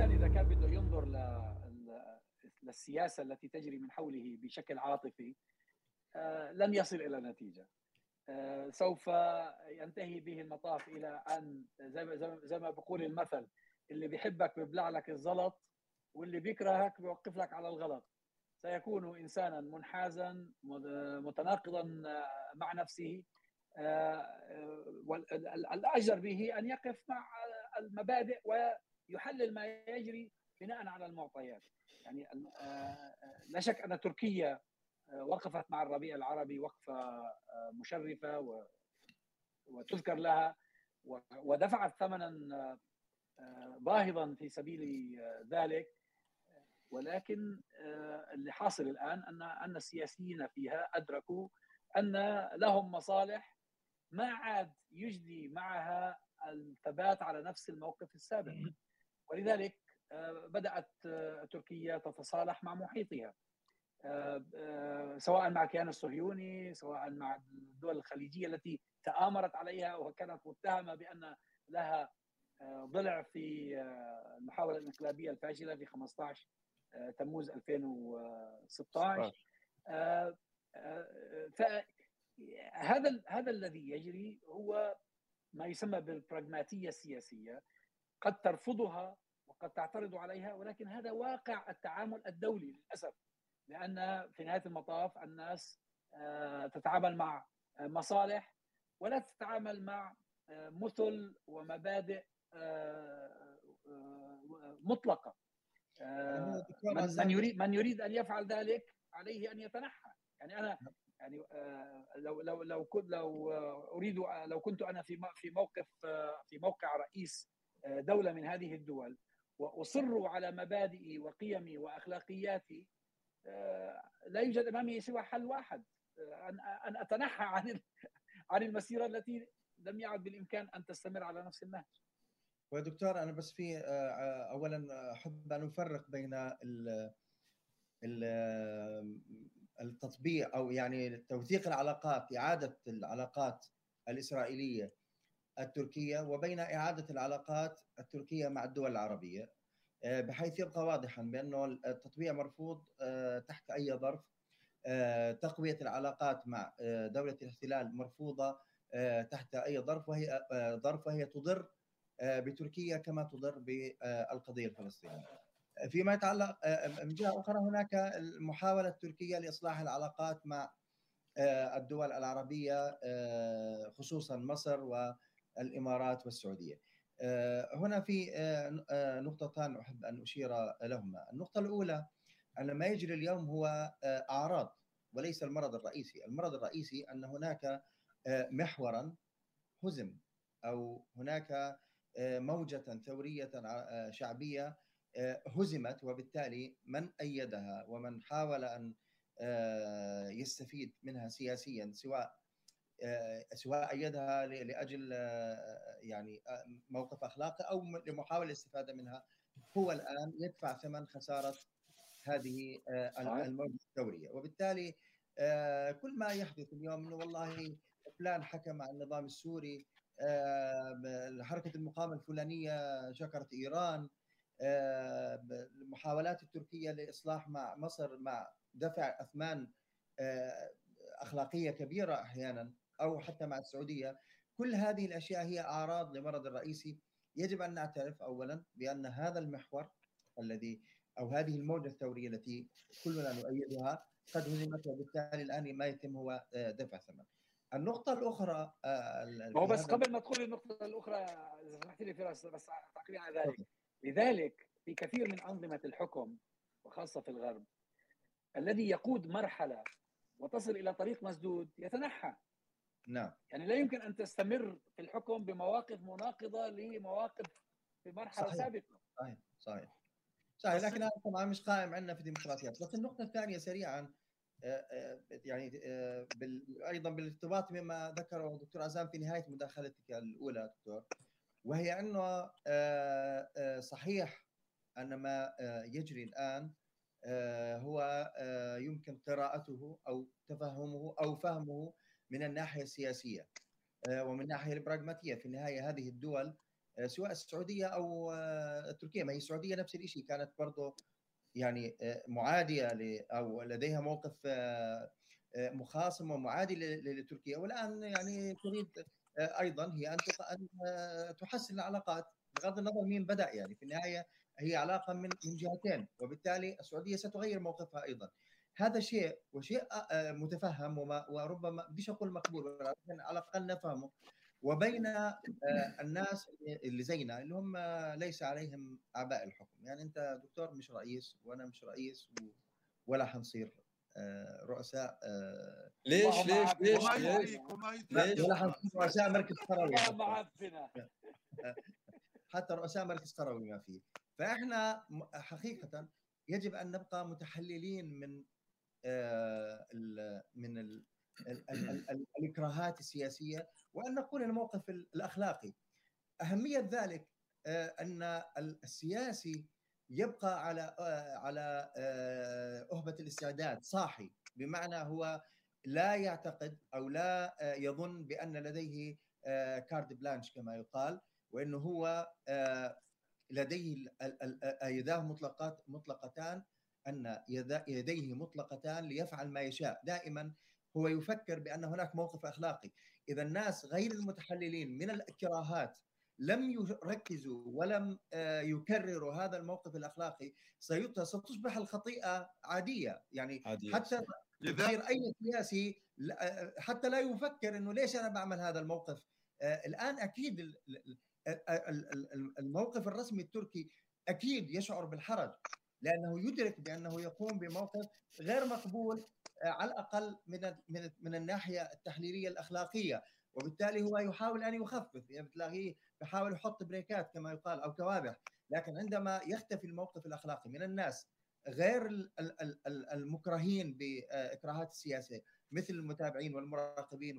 الإنسان إذا كان بده ينظر للسياسة التي تجري من حوله بشكل عاطفي آه، لن يصل إلى نتيجه آه، سوف ينتهي به المطاف إلى أن زي ما زي ما- بقول المثل اللي بيحبك بيبلع لك الزلط واللي بيكرهك بيوقف لك على الغلط. سيكون إنسانا منحازا متناقضا آه، مع نفسه. والاجدر به أن يقف مع المبادئ ويحلل ما يجري بناء على المعطيات. يعني آه، لا شك أن تركيا آه، وقفت مع الربيع العربي وقفة آه، مشرفة وتذكر لها ودفعت ثمنا آه، باهظا في سبيل آه، ذلك. ولكن آه، اللي حاصل الآن ان أن السياسيين فيها أدركوا أن لهم مصالح ما عاد يجدي معها الثبات على نفس الموقف السابق. ولذلك آه، بدأت آه، تركيا تتصالح مع محيطها. آه، سواء مع الكيان الصهيوني سواء مع الدول الخليجية التي تآمرت عليها وكانت متهمة بأن لها ضلع في المحاولة الانقلابية الفاشلة في 15 آه، تموز 2016 آه، آه، فهذا هذا الذي يجري هو ما يسمى بالبراغماتية السياسية. قد ترفضها وقد تعترض عليها ولكن هذا واقع التعامل الدولي للأسف لأن في نهاية المطاف الناس آه، تتعامل مع آه، مصالح ولا تتعامل مع آه، مثل ومبادئ مطلقة. دكتور من يريد من يريد أن يفعل ذلك عليه أن يتنحى. يعني أنا يعني آه، لو لو لو كنت لو أريد لو كنت أنا في في موقف في موقع رئيس دولة من هذه الدول. واصر على مبادئي وقيمي وأخلاقياتي. آه، لا يوجد أمامي سوى حل واحد. آه، ان أن أتنحى عن عن المسيرة التي لم يعد بالإمكان أن تستمر على نفس النهج. ودكتور أنا بس في آه، اولا أحب أن أفرق بين ال ال- التطبيع أو يعني توثيق العلاقات إعادة العلاقات الإسرائيلية التركية وبين إعادة العلاقات التركية مع الدول العربية آه، بحيث يبقى واضحا بأنه التطبيع مرفوض آه، تحت أي ظرف آه، تقوية العلاقات مع دولة الاحتلال مرفوضة آه، تحت أي ظرف وهي ظرف وهي تضر بتركيا كما تضر بالقضية الفلسطينية. فيما يتعلق من جهة أخرى هناك المحاولة التركية لإصلاح العلاقات مع الدول العربية آه، خصوصا مصر والامارات والسعودية. آه، هنا في آه، آه، نقطتان أحب أن أشير لهما، النقطة الأولى أن ما يجري اليوم هو أعراض وليس المرض الرئيسي، المرض الرئيسي أن هناك محورا هزم أو هناك موجة ثورية شعبية هزمت وبالتالي من أيدها ومن حاول أن يستفيد منها سياسيا سواء سواء ايدها ل- لأجل آه، يعني آه، موقف أخلاقي أو م- لمحاولة الاستفادة منها هو الآن يدفع ثمن خسارة هذه آه، صحيح. الموجة الثوريه وبالتالي آه، كل ما يحدث اليوم إنه والله فلان حكم على النظام السوري آه، حركة المقاومة الفلانية شكرت إيران آه، ب- المحاولات التركية لإصلاح مع مصر مع دفع أثمان آه، أخلاقية كبيرة أحيانا أو حتى مع السعودية كل هذه الأشياء هي أعراض لمرض الرئيسي يجب أن نعترف اولا بأن هذا المحور الذي أو هذه الموجة الثورية التي كلنا نؤيدها قد هزمت وبالتالي الآن ما يتم هو آه، دفع ثمن. النقطة الأخرى آه، هو بس قبل ما تدخل النقطة الأخرى إذا سمحت لي فراس بس تعقيبا على ذلك. لذلك في كثير من أنظمة الحكم وخاصة في الغرب الذي يقود مرحلة وتصل إلى طريق مسدود يتنحى نعم. يعني لا يمكن أن تستمر في الحكم بمواقف مناقضة لمواقف في مرحلة صحيح. سابقة. صحيح صحيح. صحيح لكن هذا طبعا مش قائم عندنا في الديمقراطيات. بس النقطة الثانية سريعا آه، آه، يعني آه، بال- أيضا بالارتباط بما ذكره الدكتور عزام في نهاية مداخلتك الأولى دكتور وهي أنه صحيح أن ما يجري الآن هو يمكن قراءته أو تفهمه أو فهمه من الناحية السياسية آه، ومن الناحيه البراغماتية. في النهاية هذه الدول سواء السعودية أو تركيا ما هي السعودية نفس الشيء كانت برضه يعني معادية أو لديها موقف مخاصم ومعادي لتركيا. والآن يعني تريد أيضا هي أن تحسن العلاقات بغض النظر مين بدأ. يعني في النهاية هي علاقة من من جهتين وبالتالي السعودية ستغير موقفها أيضا. هذا شيء وشيء متفهم وربما بديش أقول مقبول ولكن على الأقل نفهمه. وبين الناس اللي زينا اللي هم ليس عليهم أعباء الحكم. يعني أنت دكتور مش رئيس وأنا مش رئيس ولا حنصير رؤساء ليش ليش ليش ليش؟ ولا حنصير رؤساء مركز قروي حتى رؤساء مركز قروي ما فيه فإحنا حقيقة يجب أن نبقى متحللين من من ال الإكراهات السياسية وأن نقول الموقف الأخلاقي. أهمية ذلك أن السياسي يبقى على على أهبة الاستعداد صاحي. بمعنى هو لا يعتقد أو لا يظن بأن لديه كارد بلانش كما يقال وإنه هو لديه يداه مطلقات مطلقتان أن يديه مطلقتان ليفعل ما يشاء. دائما هو يفكر بأن هناك موقف أخلاقي. إذا الناس غير المتحللين من الاكراهات لم يركزوا ولم يكرروا هذا الموقف الأخلاقي ستصبح الخطيئة عادية. يعني عادية. حتى يصير أي سياسي حتى لا يفكر إنه ليش أنا بعمل هذا الموقف. الآن أكيد الموقف الرسمي التركي أكيد يشعر بالحرج. لأنه يدرك بأنه يقوم بموقف غير مقبول على الأقل من من من الناحية التحليلية الأخلاقية وبالتالي هو يحاول أن يخفف يعني بتلاقيه بيحاول يحط بريكات كما يقال أو كوابح لكن عندما يختفي الموقف الأخلاقي من الناس غير المكرهين بإكراهات السياسة مثل المتابعين والمراقبين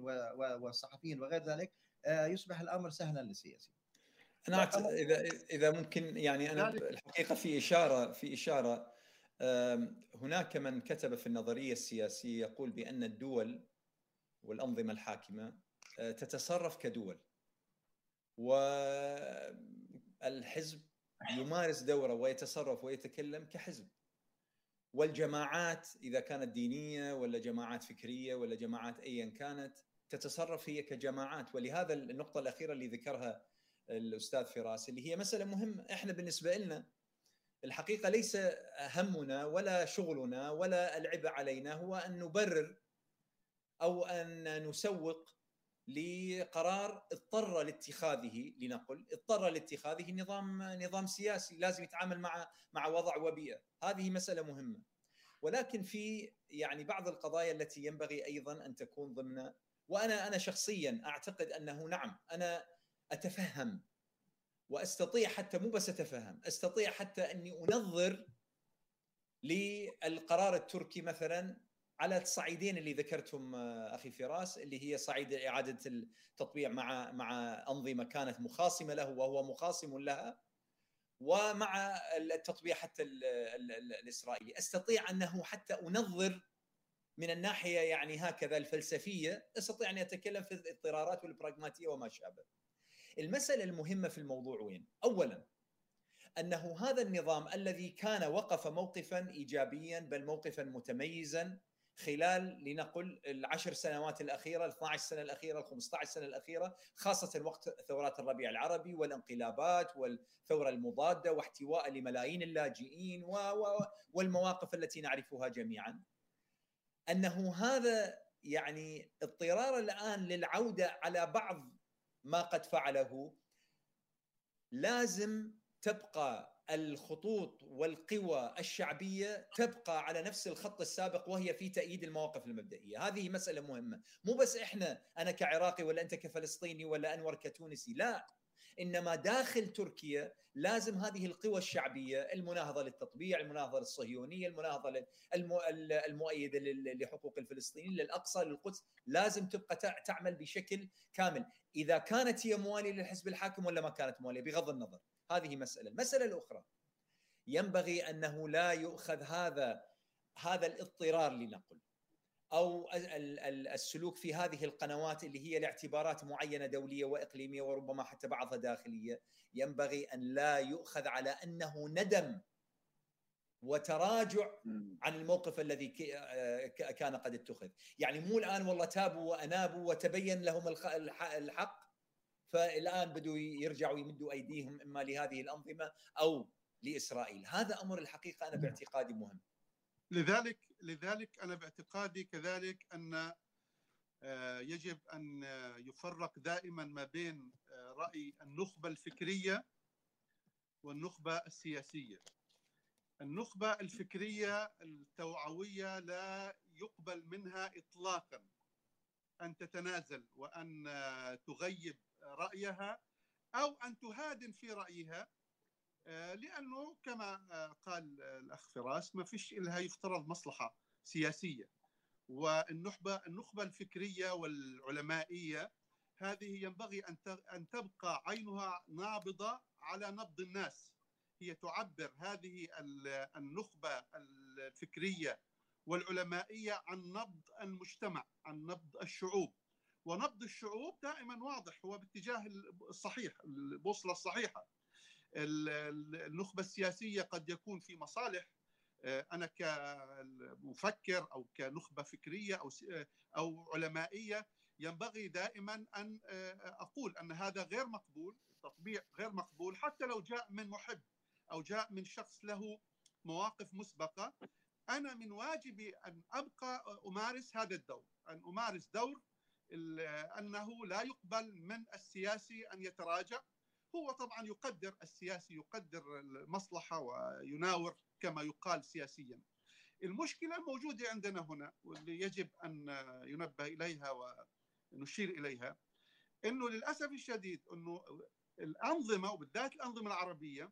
والصحفيين وغير ذلك يصبح الأمر سهلا للسياسي. أنا إذا إذا ممكن يعني أنا الحقيقة في إشارة في إشارة هناك من كتب في النظرية السياسية يقول بأن الدول والأنظمة الحاكمة تتصرف كدول. والحزب يمارس دوره ويتصرف ويتكلم كحزب. والجماعات إذا كانت دينية ولا جماعات فكرية ولا جماعات ايا كانت تتصرف هي كجماعات. ولهذا النقطة الأخيرة اللي ذكرها الأستاذ فراس اللي هي مسألة مهمة. إحنا بالنسبة لنا الحقيقة ليس همنا ولا شغلنا ولا العبء علينا هو أن نبرر أو أن نسوق لقرار اضطر لاتخاذه لنقل اضطر لاتخاذه نظام نظام سياسي لازم يتعامل مع مع وضع وبيئة. هذه مسألة مهمة. ولكن في يعني بعض القضايا التي ينبغي أيضا أن تكون ضمن وأنا أنا شخصيا أعتقد أنه نعم أنا أتفهم. وأستطيع حتى مو بس أتفهم أستطيع حتى أني أنظر للقرار التركي مثلا على الصعيدين اللي ذكرتهم أخي فراس اللي هي صعيد إعادة التطبيع مع مع أنظمة كانت مخاصمة له وهو مخاصم لها ومع التطبيع حتى الإسرائيلي. أستطيع أنه حتى أنظر من الناحية يعني هكذا الفلسفية أستطيع أن أتكلم في الإضطرارات والبراغماتية وما شابه. المسألة المهمة في الموضوع وين؟ اولا أنه هذا النظام الذي كان وقف موقفا ايجابيا بل موقفا متميزا خلال لنقل العشر سنوات الأخيرة ال 12 سنة الأخيرة ال 15 سنة الأخيرة خاصة وقت ثورات الربيع العربي والانقلابات والثورة المضادة واحتواء لملايين اللاجئين و والمواقف التي نعرفها جميعا. أنه هذا يعني اضطرار الآن للعودة على بعض ما قد فعله. لازم تبقى الخطوط والقوى الشعبية تبقى على نفس الخط السابق وهي في تأييد المواقف المبدئية، هذه مسألة مهمة، مو بس إحنا أنا كعراقي ولا أنت كفلسطيني ولا أنور كتونسي، لا. إنما داخل تركيا لازم هذه القوى الشعبية المناهضة للتطبيع، المناهضة للصهيونيه، المناهضة المؤيدة لحقوق الفلسطينيين، للأقصى، للقدس، لازم تبقى تعمل بشكل كامل، إذا كانت هي موالية للحزب الحاكم ولا ما كانت موالية؟ بغض النظر، هذه مسألة، المسألة الأخرى ينبغي أنه لا يؤخذ هذا هذا الاضطرار لنقل. أو السلوك في هذه القنوات اللي هي لاعتبارات معينة دولية وإقليمية وربما حتى بعضها داخلية ينبغي أن لا يؤخذ على أنه ندم وتراجع عن الموقف الذي كان قد اتخذ. يعني مو الآن والله تابوا وأنابوا وتبين لهم الحق فالآن بدوا يرجعوا يمدوا أيديهم إما لهذه الأنظمة أو لإسرائيل. هذا أمر الحقيقة أنا باعتقادي مهم. لذلك لذلك أنا باعتقادي كذلك أن آه، يجب أن يفرق دائما ما بين آه، رأي النخبة الفكرية والنخبة السياسية. النخبة الفكرية التوعوية لا يقبل منها اطلاقا أن تتنازل وأن تغيب رأيها أو أن تهادن في رأيها آه، لأنه كما آه، قال الأخ فراس ما فيش لها يفترض مصلحة سياسية. والنخبة النخبة الفكرية والعلمائية هذه ينبغي أن أن تبقى عينها نابضة على نبض الناس. هي تعبر هذه النخبة الفكرية والعلمائية عن نبض المجتمع عن نبض الشعوب. ونبض الشعوب دائما واضح هو باتجاه الصحيح البوصلة الصحيحة. النخبة السياسية قد يكون في مصالح آه، أنا كمفكر أو كنخبة فكرية أو أو علمائية ينبغي دائما أن آه، أقول أن هذا غير مقبول تطبيع غير مقبول حتى لو جاء من محب أو جاء من شخص له مواقف مسبقة. أنا من واجبي أن أبقى أمارس هذا الدور أن أمارس دور أنه لا يقبل من السياسي أن يتراجع. هو طبعا يقدر السياسي يقدر المصلحة ويناور كما يقال سياسيا. المشكلة الموجوده عندنا هنا واللي يجب أن ينبه إليها ونشير إليها إنه للأسف الشديد إنه الأنظمة وبالذات الأنظمة العربية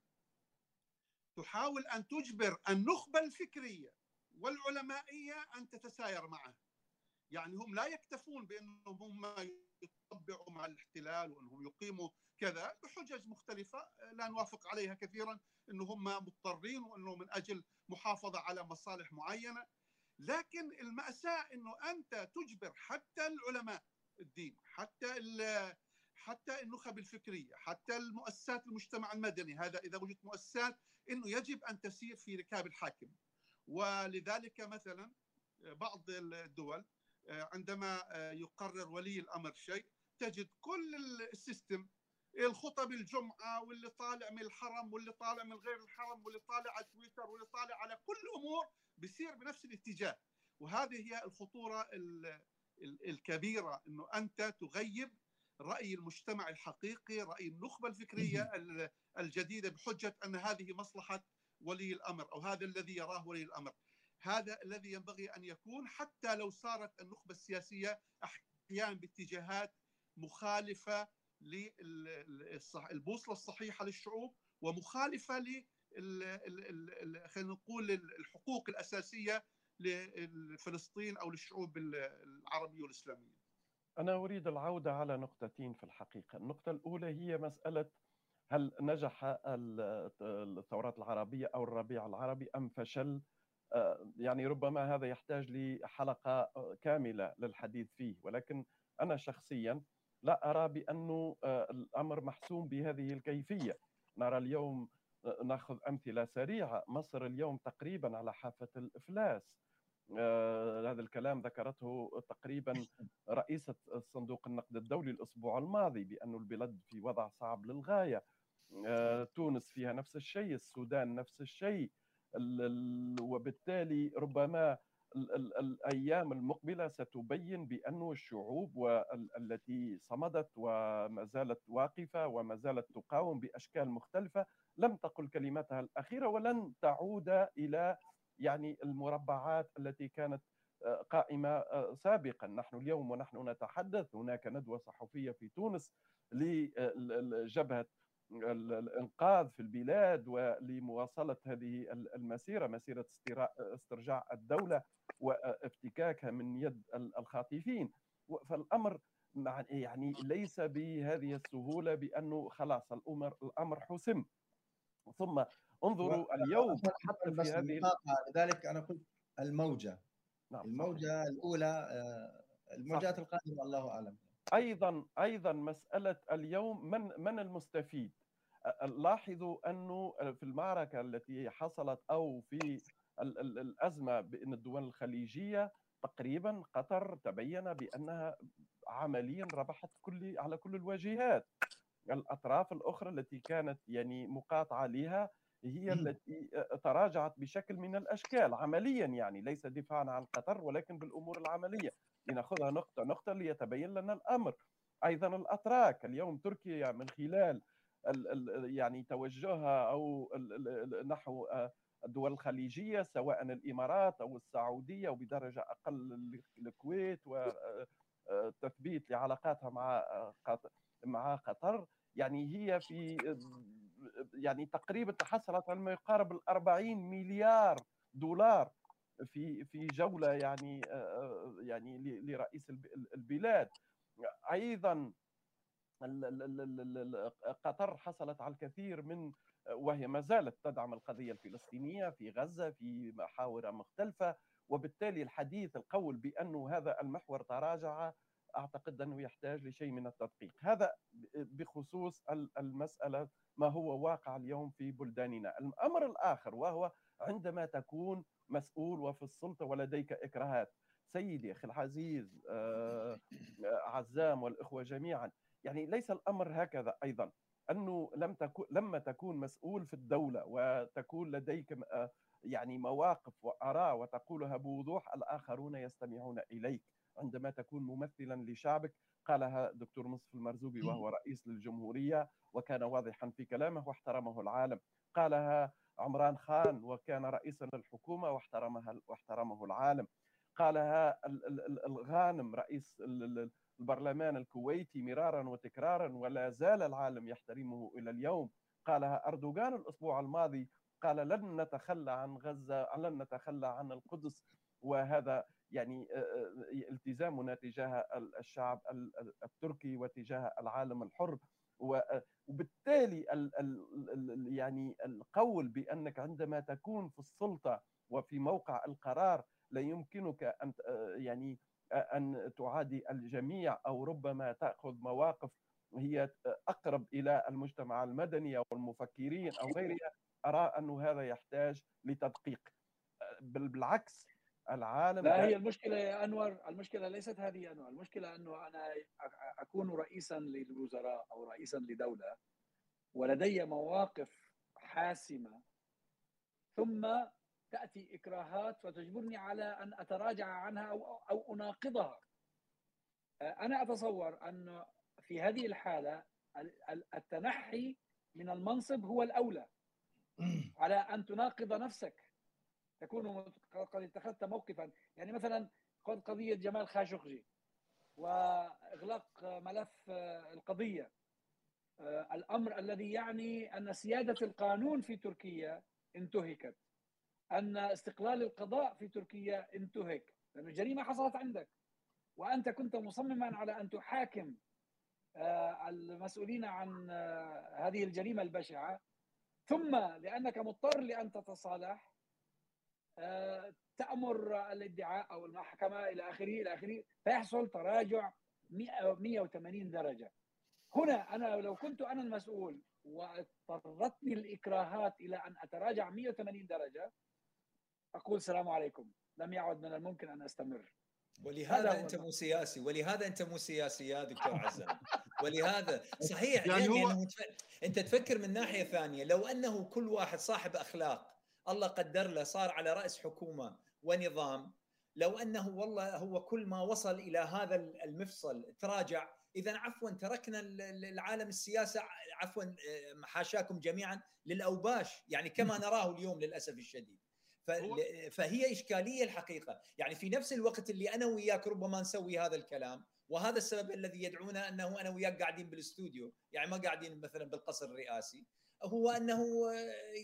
تحاول أن تجبر النخبة الفكرية والعلمائية أن تتساير معها يعني هم لا يكتفون بأنهم هم يطبعوا مع الاحتلال وأنهم يقيموا كذا بحجج مختلفة لا نوافق عليها كثيرا إنه هم مضطرين وإنه من أجل محافظة على مصالح معينة. لكن المأساة إنه أنت تجبر حتى العلماء الدين حتى حتى النخب الفكرية حتى المؤسسات المجتمع المدني هذا إذا وجدت مؤسسات إنه يجب أن تسير في ركاب الحاكم. ولذلك مثلا بعض الدول عندما يقرر ولي الأمر شيء تجد كل السيستم الخطب الجمعة واللي طالع من الحرم واللي طالع من غير الحرم واللي طالع على تويتر واللي طالع على كل الأمور بيصير بنفس الاتجاه. وهذه هي الخطورة الكبيرة إنه أنت تغيب رأي المجتمع الحقيقي رأي النخبة الفكرية الجديدة بحجة أن هذه مصلحة ولي الأمر أو هذا الذي يراه ولي الأمر. هذا الذي ينبغي أن يكون حتى لو صارت النخبة السياسية أحيانا باتجاهات مخالفة للبوصله الصحيحة للشعوب ومخالفة ل خلينا نقول الحقوق الأساسية لفلسطين أو للشعوب العربية والإسلامية. أنا أريد العودة على نقطتين في الحقيقة، النقطة الأولى هي مسألة هل نجح الثورات العربية أو الربيع العربي أم فشل؟ آه، يعني ربما هذا يحتاج لحلقة كاملة للحديث فيه. ولكن أنا شخصيا لا أرى بأنه آه، الأمر محسوم بهذه الكيفية. نرى اليوم آه، نأخذ أمثلة سريعة. مصر اليوم تقريبا على حافة الإفلاس. آه هذا الكلام ذكرته تقريبا رئيسة صندوق النقد الدولي الأسبوع الماضي بأن البلاد في وضع صعب للغاية. آه تونس فيها نفس الشيء السودان نفس الشيء. وبالتالي ربما الأيام المقبلة ستبين بأن الشعوب التي صمدت وما زالت واقفة وما زالت تقاوم بأشكال مختلفة لم تقل كلمتها الأخيرة ولن تعود إلى يعني المربعات التي كانت آه، قائمة آه، سابقا. نحن اليوم ونحن نتحدث هناك ندوة صحفية في تونس لجبهة الإنقاذ في البلاد ولمواصلة هذه المسيرة مسيرة استرجاع الدولة وافتكاكها من يد الخاطفين. فالأمر يعني ليس بهذه السهولة بأنه خلاص الأمر الأمر حسم. ثم انظروا اليوم حتى في هذه لذلك أنا قلت الموجة. نعم الموجة الأولى آه، الموجات القادمة الله أعلم. أيضا أيضا مسألة اليوم من من المستفيد؟ لاحظوا أنه في المعركة التي حصلت أو في الأزمة بين الدول الخليجية تقريبا قطر تبين بأنها عمليا ربحت كل على كل الواجهات. الأطراف الأخرى التي كانت يعني مقاطعة لها هي التي تراجعت بشكل من الأشكال عمليا يعني ليس دفاعا عن قطر ولكن بالأمور العملية. لنأخذها نقطة نقطة ليتبين لنا الأمر. أيضا الأتراك اليوم تركيا من خلال يعني توجهها أو نحو الدول الخليجية سواء الإمارات أو السعودية وبدرجة أقل الكويت وتثبيت لعلاقاتها مع مع قطر. يعني هي في يعني تقريبا تحصلت على ما يقارب ال 40 مليار دولار في في جولة يعني يعني لرئيس البلاد. أيضا قطر حصلت على الكثير من وهي ما زالت تدعم القضية الفلسطينية في غزة في محاور مختلفة وبالتالي الحديث القول بانه هذا المحور تراجع أعتقد أنه يحتاج لشيء من التدقيق. هذا بخصوص المسألة ما هو واقع اليوم في بلداننا. الأمر الآخر وهو عندما تكون مسؤول وفي السلطة ولديك إكراهات سيدي أخي العزيز آه، عزام والإخوة جميعا يعني ليس الأمر هكذا أيضا أنه لم تكن لما تكون مسؤول في الدولة وتكون لديك آه، يعني مواقف وآراء وتقولها بوضوح الآخرون يستمعون إليك. عندما تكون ممثلا لشعبك قالها دكتور مصطفى المرزوقي وهو رئيس للجمهورية وكان واضحا في كلامه واحترمه العالم. قالها عمران خان وكان رئيسا للحكومة واحترمها واحترمه العالم. قالها الغانم رئيس البرلمان الكويتي مرارا وتكرارا ولا زال العالم يحترمه إلى اليوم. قالها أردوغان الأسبوع الماضي. قال لن نتخلى عن غزة لن نتخلى عن القدس. وهذا يعني التزامنا تجاه الشعب التركي وتجاه العالم الحر. وبالتالي يعني القول بأنك عندما تكون في السلطة وفي موقع القرار لا يمكنك أن يعني أن تعادي الجميع أو ربما تأخذ مواقف هي أقرب إلى المجتمع المدني أو المفكرين أو غيرها أرى انه هذا يحتاج لتدقيق. بالعكس العالم لا هي المشكلة يا أنور المشكلة ليست هذه يا أنور المشكلة انه أنا أكون رئيسا للوزراء أو رئيسا لدولة ولدي مواقف حاسمة ثم تأتي إكراهات وتجبرني على أن أتراجع عنها أو أو أناقضها. أنا أتصور أن في هذه الحالة التنحي من المنصب هو الأولى. على أن تناقض نفسك. تكون قد اتخذت موقفا. يعني مثلا قضية جمال خاشقجي وإغلاق ملف القضية. الأمر الذي يعني أن سيادة القانون في تركيا انتهكت. أن استقلال القضاء في تركيا انتهك لأن الجريمه حصلت عندك. وأنت كنت مصمما على أن تحاكم المسؤولين عن هذه الجريمة البشعة. ثم لأنك مضطر لأن تتصالح تأمر الادعاء أو المحكمة إلى آخره إلى آخره فيحصل تراجع 180 درجة. هنا أنا لو كنت أنا المسؤول واضطرتني الإكراهات إلى أن أتراجع 180 درجة أقول السلام عليكم. لم يعد من الممكن أن أستمر. ولهذا أنت مو سياسي ولهذا أنت مو سياسي يا دكتور عزام. ولهذا صحيح يعني, يعني هو... أنت تفكر من ناحية ثانية. لو أنه كل واحد صاحب أخلاق الله قدر له صار على رأس حكومة ونظام لو أنه والله هو كل ما وصل إلى هذا المفصل تراجع. اذا عفوا تركنا العالم السياسة عفوا حاشاكم جميعا للأوباش. يعني كما نراه اليوم للأسف الشديد. فهي إشكالية الحقيقة. يعني في نفس الوقت اللي أنا وياك ربما نسوي هذا الكلام وهذا السبب الذي يدعونا أنه أنا وياك قاعدين بالاستوديو يعني ما قاعدين مثلا بالقصر الرئاسي هو أنه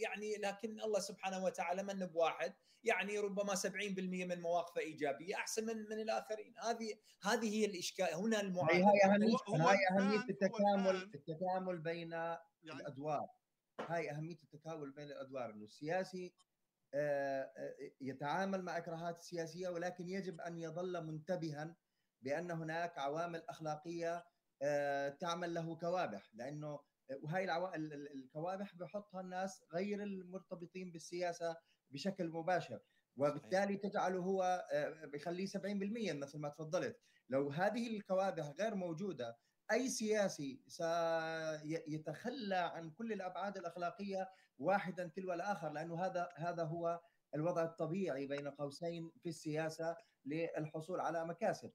يعني لكن الله سبحانه وتعالى من بواحد يعني ربما 70% من مواقفه إيجابية أحسن من من الآخرين. هذه هذه هي الإشكال هنا المعادله هاي أهمية هاي أهمية التكامل التكامل بين يعني الأدوار. هاي أهمية التكامل بين الأدوار إنه السياسي يتعامل مع إكراهات السياسيه ولكن يجب أن يظل منتبها بأن هناك عوامل أخلاقية تعمل له كوابح. لأنه وهي الكوابح بحطها الناس غير المرتبطين بالسياسة بشكل مباشر. وبالتالي تجعله هو بيخليه 70% مثل ما تفضلت. لو هذه الكوابح غير موجودة أي سياسي سيتخلى عن كل الأبعاد الأخلاقية واحدا تلو الآخر لأنه هذا هذا هو الوضع الطبيعي بين قوسين في السياسة للحصول على مكاسب.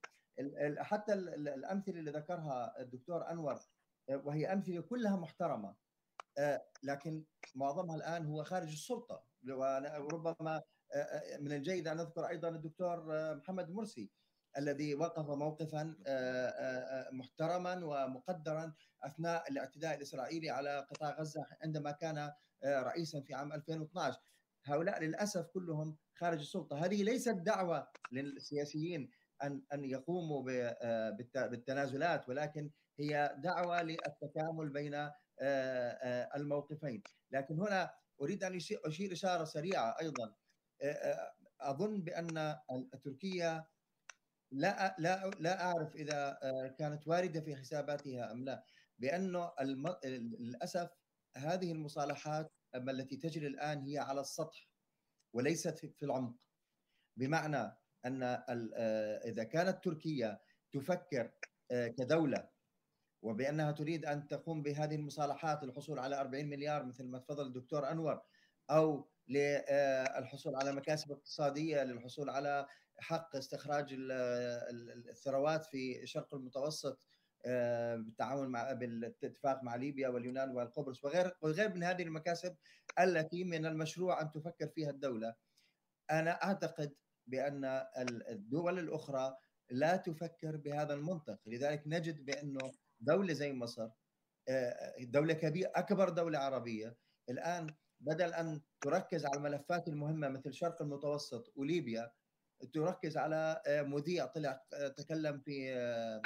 حتى الأمثلة اللي ذكرها الدكتور أنور وهي أمثلة كلها محترمة لكن معظمها الآن هو خارج السلطة. وربما من الجيد أن نذكر أيضا الدكتور محمد مرسي. الذي وقف موقفا محترما ومقدرا أثناء الاعتداء الإسرائيلي على قطاع غزة عندما كان رئيسا في عام 2012 هؤلاء للأسف كلهم خارج السلطة. هذه ليست دعوة للسياسيين أن أن يقوموا بالتنازلات ولكن هي دعوة للتكامل بين الموقفين. لكن هنا أريد أن أشير إشارة سريعة أيضا. أظن بأن تركيا لا لا لا أعرف إذا كانت واردة في حساباتها أم لا. بأنه الم... للأسف هذه المصالحات التي تجري الآن هي على السطح وليست في العمق. بمعنى أن إذا كانت تركيا تفكر كدولة وبأنها تريد أن تقوم بهذه المصالحات للحصول على 40 مليار مثل ما تفضل الدكتور أنور أو للحصول على مكاسب اقتصادية للحصول على حق استخراج الثروات في الشرق المتوسط بالتعاون مع بالاتفاق مع ليبيا واليونان والقبرص وغير وغير من هذه المكاسب التي من المشروع أن تفكر فيها الدولة. أنا أعتقد بأن الدول الأخرى لا تفكر بهذا المنطق. لذلك نجد بأنه دولة زي مصر دولة كبيرة أكبر دولة عربية الآن بدل أن تركز على الملفات المهمة مثل شرق المتوسط وليبيا تركز على مذيع طلع تكلم في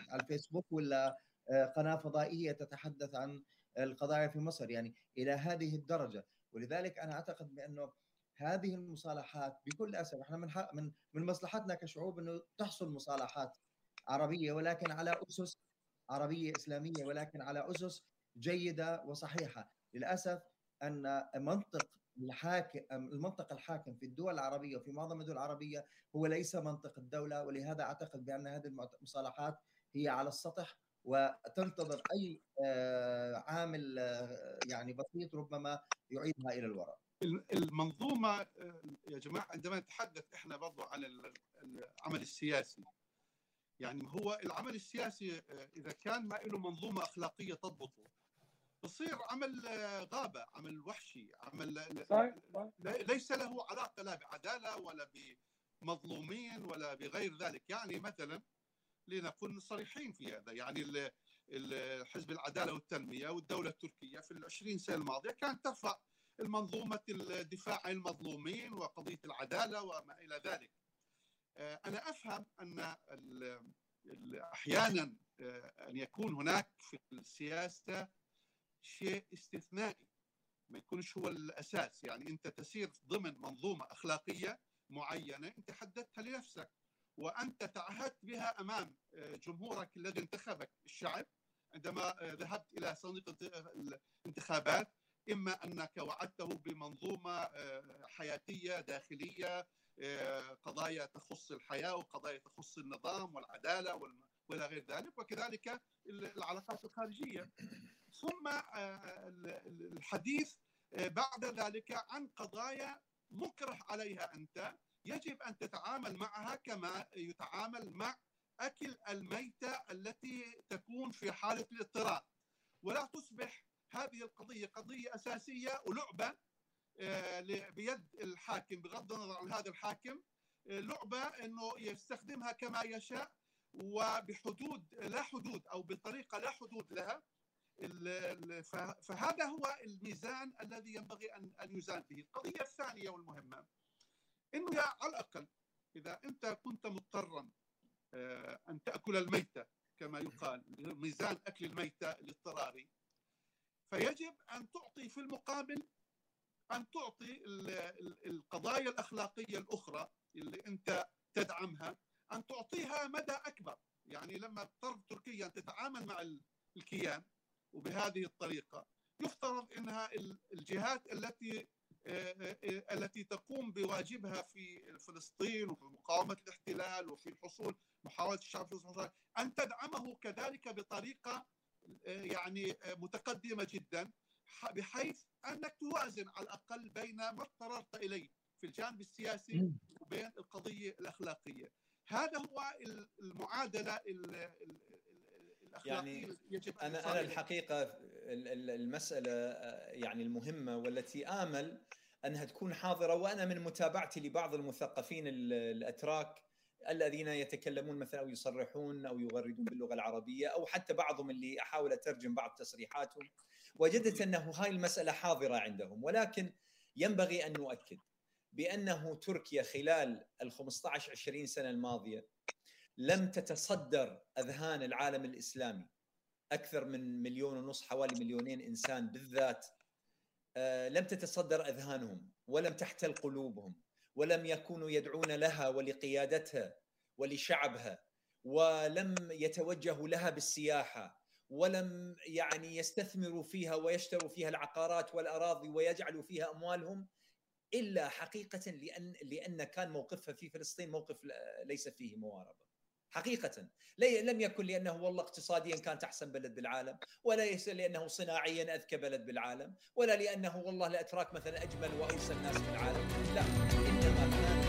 على الفيسبوك ولا قناة فضائية تتحدث عن القضايا في مصر؟ يعني إلى هذه الدرجة. ولذلك أنا أعتقد بأنه هذه المصالحات بكل أسف إحنا من من من مصلحتنا كشعوب إنه تحصل مصالحات عربية ولكن على أسس عربية إسلامية ولكن على أسس جيدة وصحيحة. للأسف أن منطق الحاكم المنطق الحاكم في الدول العربية وفي معظم الدول العربية هو ليس منطق الدولة ولهذا أعتقد بأن هذه المصالحات هي على السطح وتنتظر أي عامل يعني بسيط ربما يعيدها إلى الوراء. المنظومة يا جماعة عندما نتحدث إحنا برضه عن العمل السياسي يعني هو العمل السياسي إذا كان ما له منظومة أخلاقية تضبطه بصير عمل غابة عمل وحشي عمل صحيح. ليس له علاقة لا بعدالة ولا بمظلومين ولا بغير ذلك. يعني مثلا لنكون صريحين في هذا. يعني حزب العدالة والتنمية والدولة التركية في العشرين سنة الماضية كانت ترفع المنظومة الدفاع عن المظلومين وقضية العدالة وما إلى ذلك. أنا أفهم أن أحيانا أن يكون هناك في السياسة شيء استثنائي ما يكونش هو الأساس. يعني أنت تسير ضمن منظومة أخلاقية معينة أنت حددتها لنفسك وأنت تعهدت بها أمام جمهورك الذي انتخبك الشعب. عندما ذهبت إلى صندوق الانتخابات إما أنك وعدته بمنظومة حياتية داخلية قضايا تخص الحياة وقضايا تخص النظام والعدالة والى غير ذلك وكذلك العلاقات الخارجية. ثم الحديث بعد ذلك عن قضايا مكره عليها أنت. يجب أن تتعامل معها كما يتعامل مع أكل الميتة التي تكون في حالة الاضطرار ولا تصبح هذه القضية قضية أساسية ولعبة بيد الحاكم بغض النظر عن هذا الحاكم. لعبة إنه يستخدمها كما يشاء وبحدود لا حدود أو بطريقة لا حدود لها. فهذا هو الميزان الذي ينبغي ان أن يزان به، القضية الثانية والمهمة إنه على الأقل إذا أنت كنت مضطرا أن تأكل الميتة كما يقال ميزان أكل الميتة الاضطراري فيجب أن تعطي في المقابل أن تعطي القضايا الأخلاقية الأخرى اللي أنت تدعمها أن تعطيها مدى أكبر. يعني لما ترغب تركيا ان تتعامل مع الكيان وبهذه الطريقة يفترض إنها الجهات التي آه، آه، التي تقوم بواجبها في فلسطين وفي مقاومة الاحتلال وفي الحصول محاولة الشعب الفلسطيني أن تدعمه كذلك بطريقة آه، يعني متقدمة جدا بحيث أنك توازن على الأقل بين ما اضطررت إليه في الجانب السياسي وبين القضية الأخلاقية. هذا هو المعادلة يعني يجب أن أنا أنا الحقيقة المسألة يعني المهمة والتي آمل أنها تكون حاضرة وأنا من متابعتي لبعض المثقفين الأتراك الذين يتكلمون مثلا أو يصرحون أو يغردون باللغة العربية أو حتى بعضهم اللي أحاول أترجم بعض تصريحاتهم. وجدت أنه هاي المسألة حاضرة عندهم ولكن ينبغي أن نؤكد بأنه تركيا خلال ال 15 20 سنة الماضية لم تتصدر أذهان العالم الإسلامي أكثر من مليون ونص حوالي مليونين إنسان بالذات آه، لم تتصدر أذهانهم ولم تحتل قلوبهم ولم يكونوا يدعون لها ولقيادتها ولشعبها ولم يتوجهوا لها بالسياحة ولم يعني يستثمروا فيها ويشتروا فيها العقارات والأراضي ويجعلوا فيها أموالهم إلا حقيقة لأن لأن كان موقفها في فلسطين موقف ليس فيه مواربة. حقيقة. لم يكن لأنه والله اقتصاديا كانت أحسن بلد بالعالم ولا لأنه صناعيا أذكى بلد بالعالم ولا لأنه والله الاتراك مثلا أجمل وايسر الناس بالعالم لا إنما كان